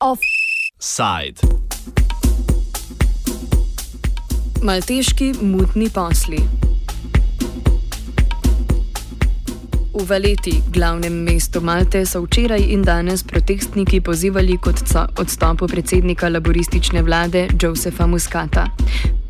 Offside. Malteški mutni posli. V Valeti, glavnem mestu Malte, so včeraj in danes protestniki pozivali k odstopu predsednika laboristične vlade Josefa Muscata.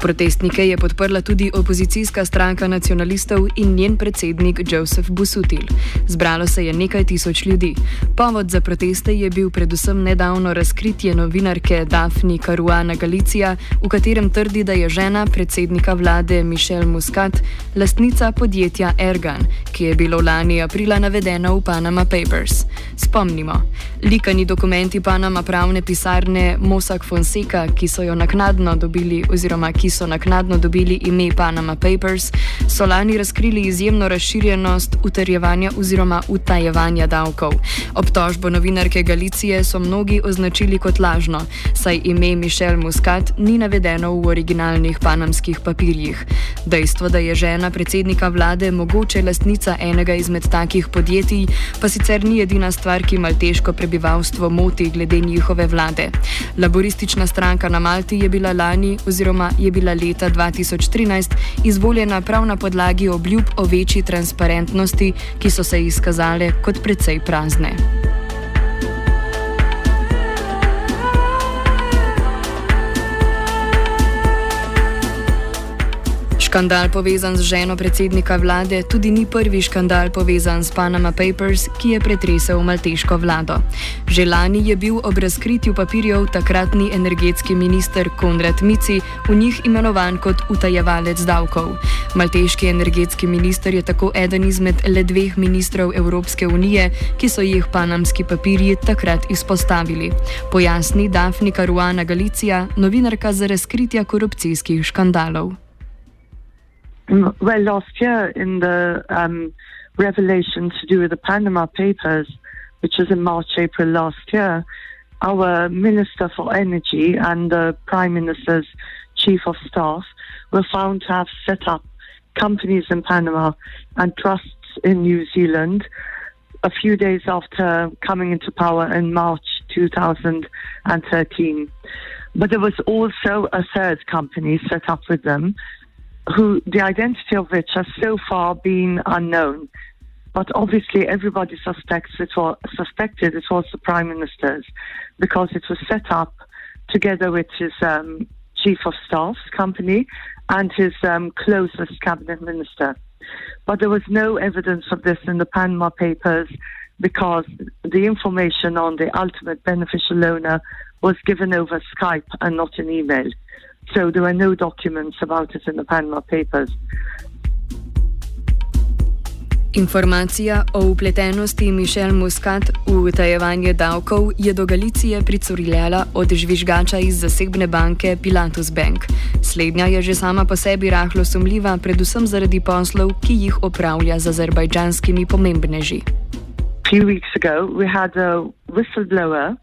Protestnike je podprla tudi opozicijska stranka nacionalistov in njen predsednik Joseph Busutil. Zbralo se je nekaj tisoč ljudi. Povod za proteste je bil predvsem nedavno razkritje novinarke Daphne Caruana Galicija, v katerem trdi, da je žena predsednika vlade Mišel Muscat lastnica podjetja Ergan, ki je bilo lani aprila navedeno v Panama Papers. Spomnimo, likani dokumenti Panama pravne pisarne Mossack Fonseca, ki so jo naknadno dobili oziroma ki so naknadno dobili ime Panama Papers, so lani razkrili izjemno razširjenost utrjevanja oziroma utajevanja davkov. Obtožbo novinarke Galicije so mnogi označili kot lažno, saj ime Mišel Muscat ni navedeno v originalnih panamskih papirjih. Dejstvo, da je žena predsednika vlade mogoče lastnica enega izmed takih podjetij, pa sicer ni edina stvar, ki malteško prebivalstvo moti glede njihove vlade. Laboristična stranka na Malti je bila lani oziroma je bila bila leta 2013 izvoljena prav na podlagi obljub o večji transparentnosti, ki so se izkazale kot precej prazne. Škandal povezan z ženo predsednika vlade tudi ni prvi škandal povezan s Panama Papers, ki je pretresel malteško vlado. Že lani je bil ob razkritju papirjev takratni energetski minister Konrad Mici v njih imenovan kot utajevalec davkov. Malteški energetski minister je tako eden izmed le dveh ministrov Evropske unije, ki so jih panamski papirji takrat izpostavili. Pojasni Dafni Caruana Galicija, novinarka za razkritja korupcijskih škandalov. Well, last year in the um, revelation to do with the Panama Papers, which was in March, April last year, our Minister for Energy and the Prime Minister's Chief of Staff were found to have set up companies in Panama and trusts in New Zealand a few days after coming into power in March 2013. But there was also a third company set up with them who the identity of which has so far been unknown. But obviously, everybody suspects it was suspected it was the prime minister's because it was set up together with his um, chief of staff's company and his um, closest cabinet minister. But there was no evidence of this in the Panama Papers because the information on the ultimate beneficial owner was given over Skype and not in email. So there were no documents about it in the Panama Papers. Informacija o upletenosti Mišel Muscat v utajevanje davkov je do Galicije pricurljala od žvižgača iz zasebne banke Pilatus Bank. Slednja je že sama po sebi rahlo sumljiva, predvsem zaradi poslov, ki jih opravlja z azerbajdžanskimi pomembneži. Few weeks ago, we had a whistleblower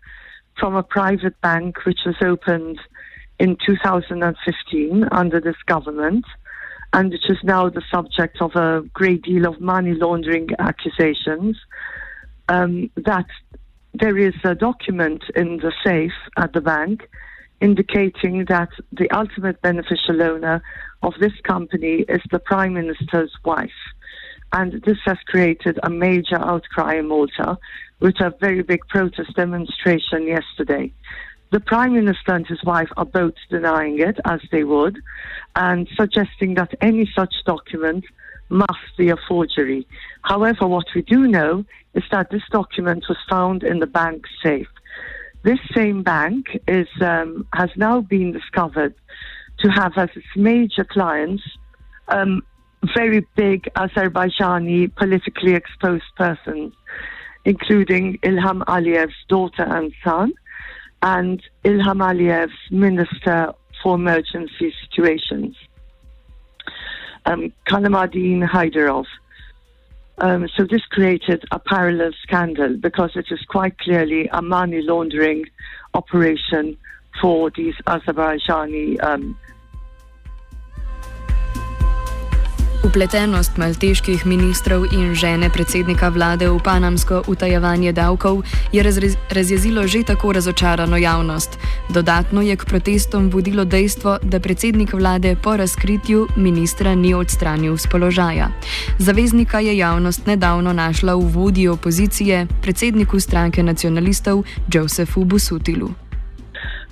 from a private bank which was opened in 2015 under this government, and which is now the subject of a great deal of money laundering accusations, um, that there is a document in the safe at the bank indicating that the ultimate beneficial owner of this company is the Prime Minister's wife. And this has created a major outcry in Malta with a very big protest demonstration yesterday. The Prime Minister and his wife are both denying it, as they would, and suggesting that any such document must be a forgery. However, what we do know is that this document was found in the bank's safe. This same bank is, um, has now been discovered to have as its major clients um, very big Azerbaijani politically exposed persons, including Ilham Aliyev's daughter and son, and Ilham Aliyev's Minister for Emergency Situations, um, Kamaladdin Heydarov. Um, so this created a parallel scandal because it is quite clearly a money laundering operation for these Azerbaijani um, Upletenost malteških ministrov in žene predsednika vlade v panamsko utajevanje davkov je razjezilo že tako razočarano javnost. Dodatno je k protestom vodilo dejstvo, da predsednik vlade po razkritju ministra ni odstranil z položaja. Zaveznika je javnost nedavno našla v vodji opozicije, predsedniku stranke nacionalistov Josefu Busutilu.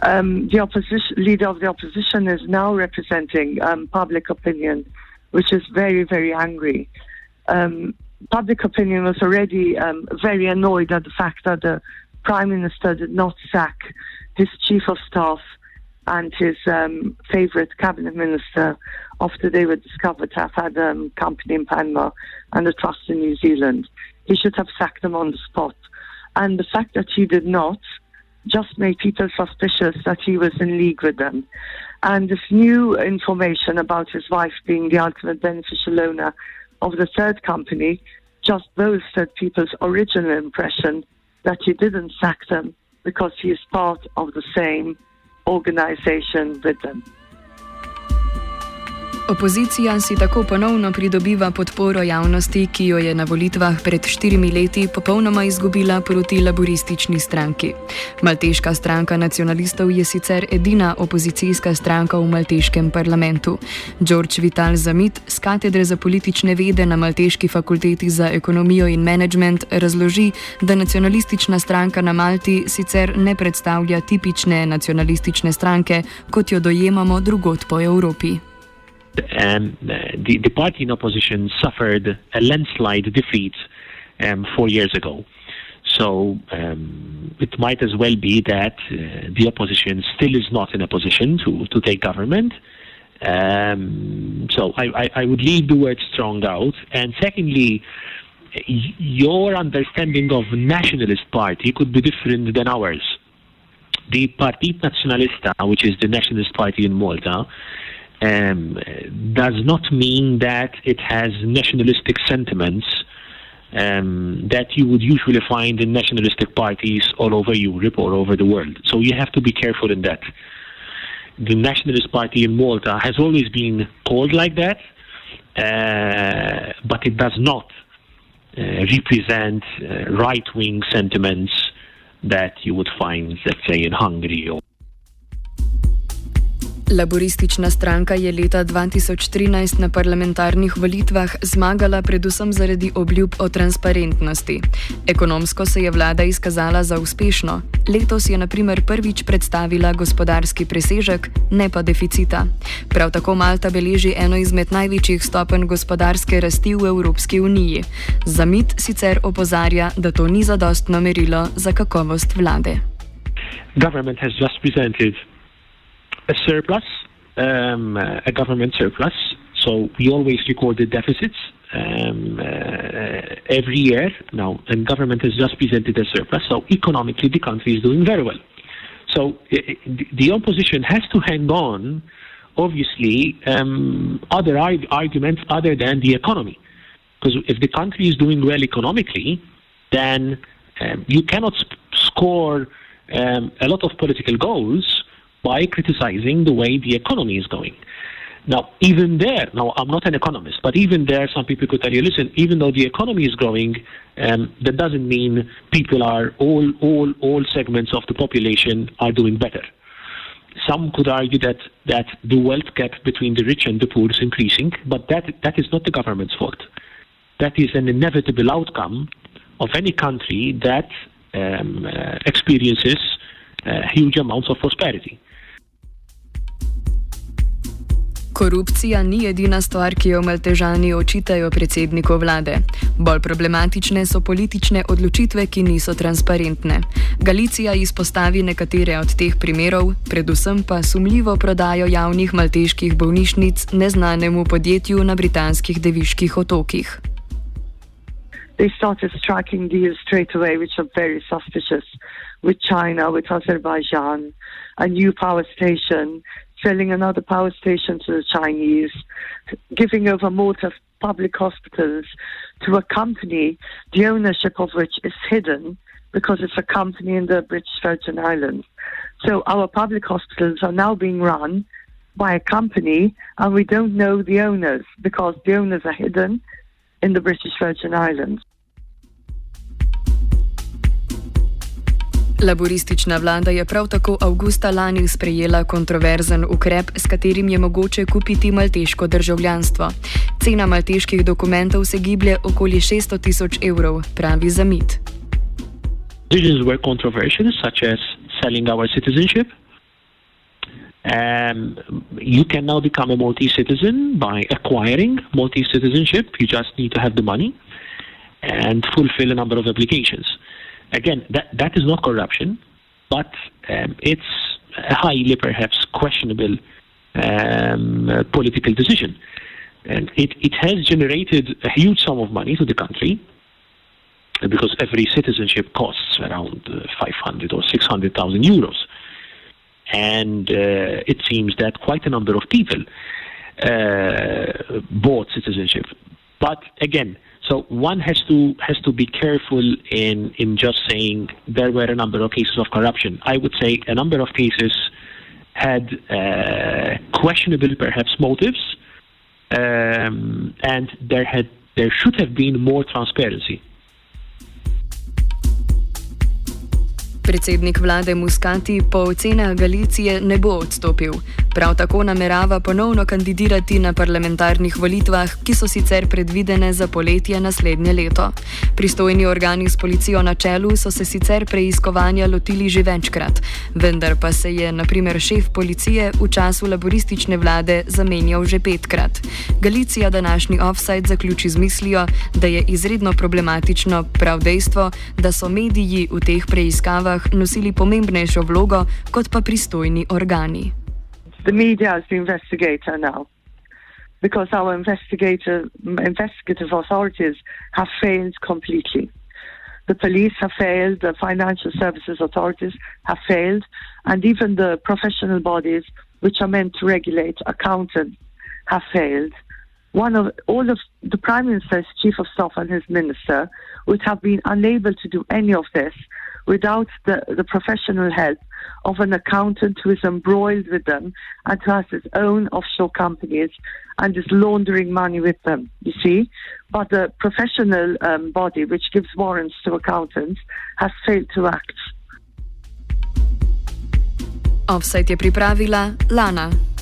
Um, the opposition leader of the opposition is now representing um, public opinion. Which is very, very angry. Um, public opinion was already um, very annoyed at the fact that the Prime Minister did not sack his Chief of Staff and his um, favorite cabinet minister after they were discovered to have had a um, company in Panama and a trust in New Zealand. He should have sacked them on the spot. And the fact that he did not just made people suspicious that he was in league with them. And this new information about his wife being the ultimate beneficial owner of the third company just bolstered people's original impression that he didn't sack them because he is part of the same organization with them. Opozicija si tako ponovno pridobiva podporo javnosti, ki jo je na volitvah pred štirimi leti popolnoma izgubila proti laboristični stranki. Malteška stranka nacionalistov je sicer edina opozicijska stranka v malteškem parlamentu. George Vital Zamit z katedre za politične vede na Malteški fakulteti za ekonomijo in management razloži, da nacionalistična stranka na Malti sicer ne predstavlja tipične nacionalistične stranke, kot jo dojemamo drugot po Evropi. Um, the, the party in opposition suffered a landslide defeat um, four years ago. So um, it might as well be that uh, the opposition still is not in a position to, to take government. Um, so I, I, I, would leave the word strong out. And secondly, your understanding of nationalist party could be different than ours. The Partit Nacionalista, which is the nationalist party in Malta, um, does not mean that it has nationalistic sentiments um, that you would usually find in nationalistic parties all over Europe or over the world. So you have to be careful in that. The Nationalist Party in Malta has always been called like that, uh, but it does not uh, represent uh, right wing sentiments that you would find, let's say, in Hungary or Laboristična stranka je leta 2013 na parlamentarnih volitvah zmagala predvsem zaradi obljub o transparentnosti. Ekonomsko se je vlada izkazala za uspešno. Letos je naprimer prvič predstavila gospodarski presežek, ne pa deficita. Prav tako Malta beleži eno izmed največjih stopenj gospodarske rasti v Evropski uniji. Zamit sicer opozarja, da to ni zadostno merilo za kakovost vlade. Government has just presented a surplus, um, a government surplus. So we always record the deficits um, uh, every year now, and government has just presented a surplus. So economically, the country is doing very well. So the opposition has to hang on, obviously, um, other arg- arguments other than the economy. Because if the country is doing well economically, then um, you cannot sp- score um, a lot of political goals by criticizing the way the economy is going. Now, even there, now I'm not an economist, but even there, some people could tell you, listen, even though the economy is growing, um, that doesn't mean people are all, all, all segments of the population are doing better. Some could argue that, that the wealth gap between the rich and the poor is increasing, but that, that is not the government's fault. That is an inevitable outcome of any country that um, uh, experiences huge amounts of prosperity. Korupcija ni edina stvar, ki jo maltežani očitajo predsedniku vlade. Bolj problematične so politične odločitve, ki niso transparentne. Galicija izpostavi nekatere od teh primerov, predvsem pa sumljivo prodajo javnih malteških bolnišnic neznanemu podjetju na britanskih deviških otokih. They started striking deals straight away, which are very suspicious with China, with Azerbaijan, a new power station, selling another power station to the Chinese, giving over Malta's public hospitals to a company, the ownership of which is hidden because it's a company in the British Virgin Islands. So our public hospitals are now being run by a company, and we don't know the owners because the owners are hidden in the British Virgin Islands. Laboristična vlada je prav tako avgusta lani sprejela kontroverzen ukrep, s katerim je mogoče kupiti malteško državljanstvo. Cena malteških dokumentov se giblje okoli 600 tisoč evrov, pravi Zamit. Decisions were controversial, such as selling our citizenship. Um, you can now become a Maltese citizen by acquiring Maltese citizenship. You just need to have the money and fulfill a number of applications. Again, that, that is not corruption, but um, it's a highly, perhaps, questionable um, uh, political decision. And it, it has generated a huge sum of money to the country because every citizenship costs around uh, 500 or 600,000 euros. And uh, it seems that quite a number of people uh, bought citizenship. But again, so one has to has to be careful in in just saying there were a number of cases of corruption. I would say a number of cases had uh, questionable, perhaps motives, um, and there had there should have been more transparency. Predsednik vlade Muskati po ocenah Galicije ne bo odstopil. Prav tako namerava ponovno kandidirati na parlamentarnih volitvah, ki so sicer predvidene za poletje naslednje leto. Pristojni organi s policijo na čelu so se sicer preiskovanja lotili že večkrat, vendar pa se je, naprimer, šef policije v času laboristične vlade zamenjal že petkrat. Galicija današnji offside zaključi z mislijo, da je izredno problematično prav dejstvo, da so mediji v teh preiskavah nosili pomembnejšo vlogo kot pa pristojni organi. The media is the investigator now because our investigator, investigative authorities have failed completely. The police have failed, the financial services authorities have failed, and even the professional bodies which are meant to regulate accountants have failed. One of all of the prime minister's chief of staff and his minister would have been unable to do any of this without the, the professional help of an accountant who is embroiled with them and who has his own offshore companies and is laundering money with them, you see. But the professional um, body, which gives warrants to accountants, has failed to act. Offside je pripravila Lana.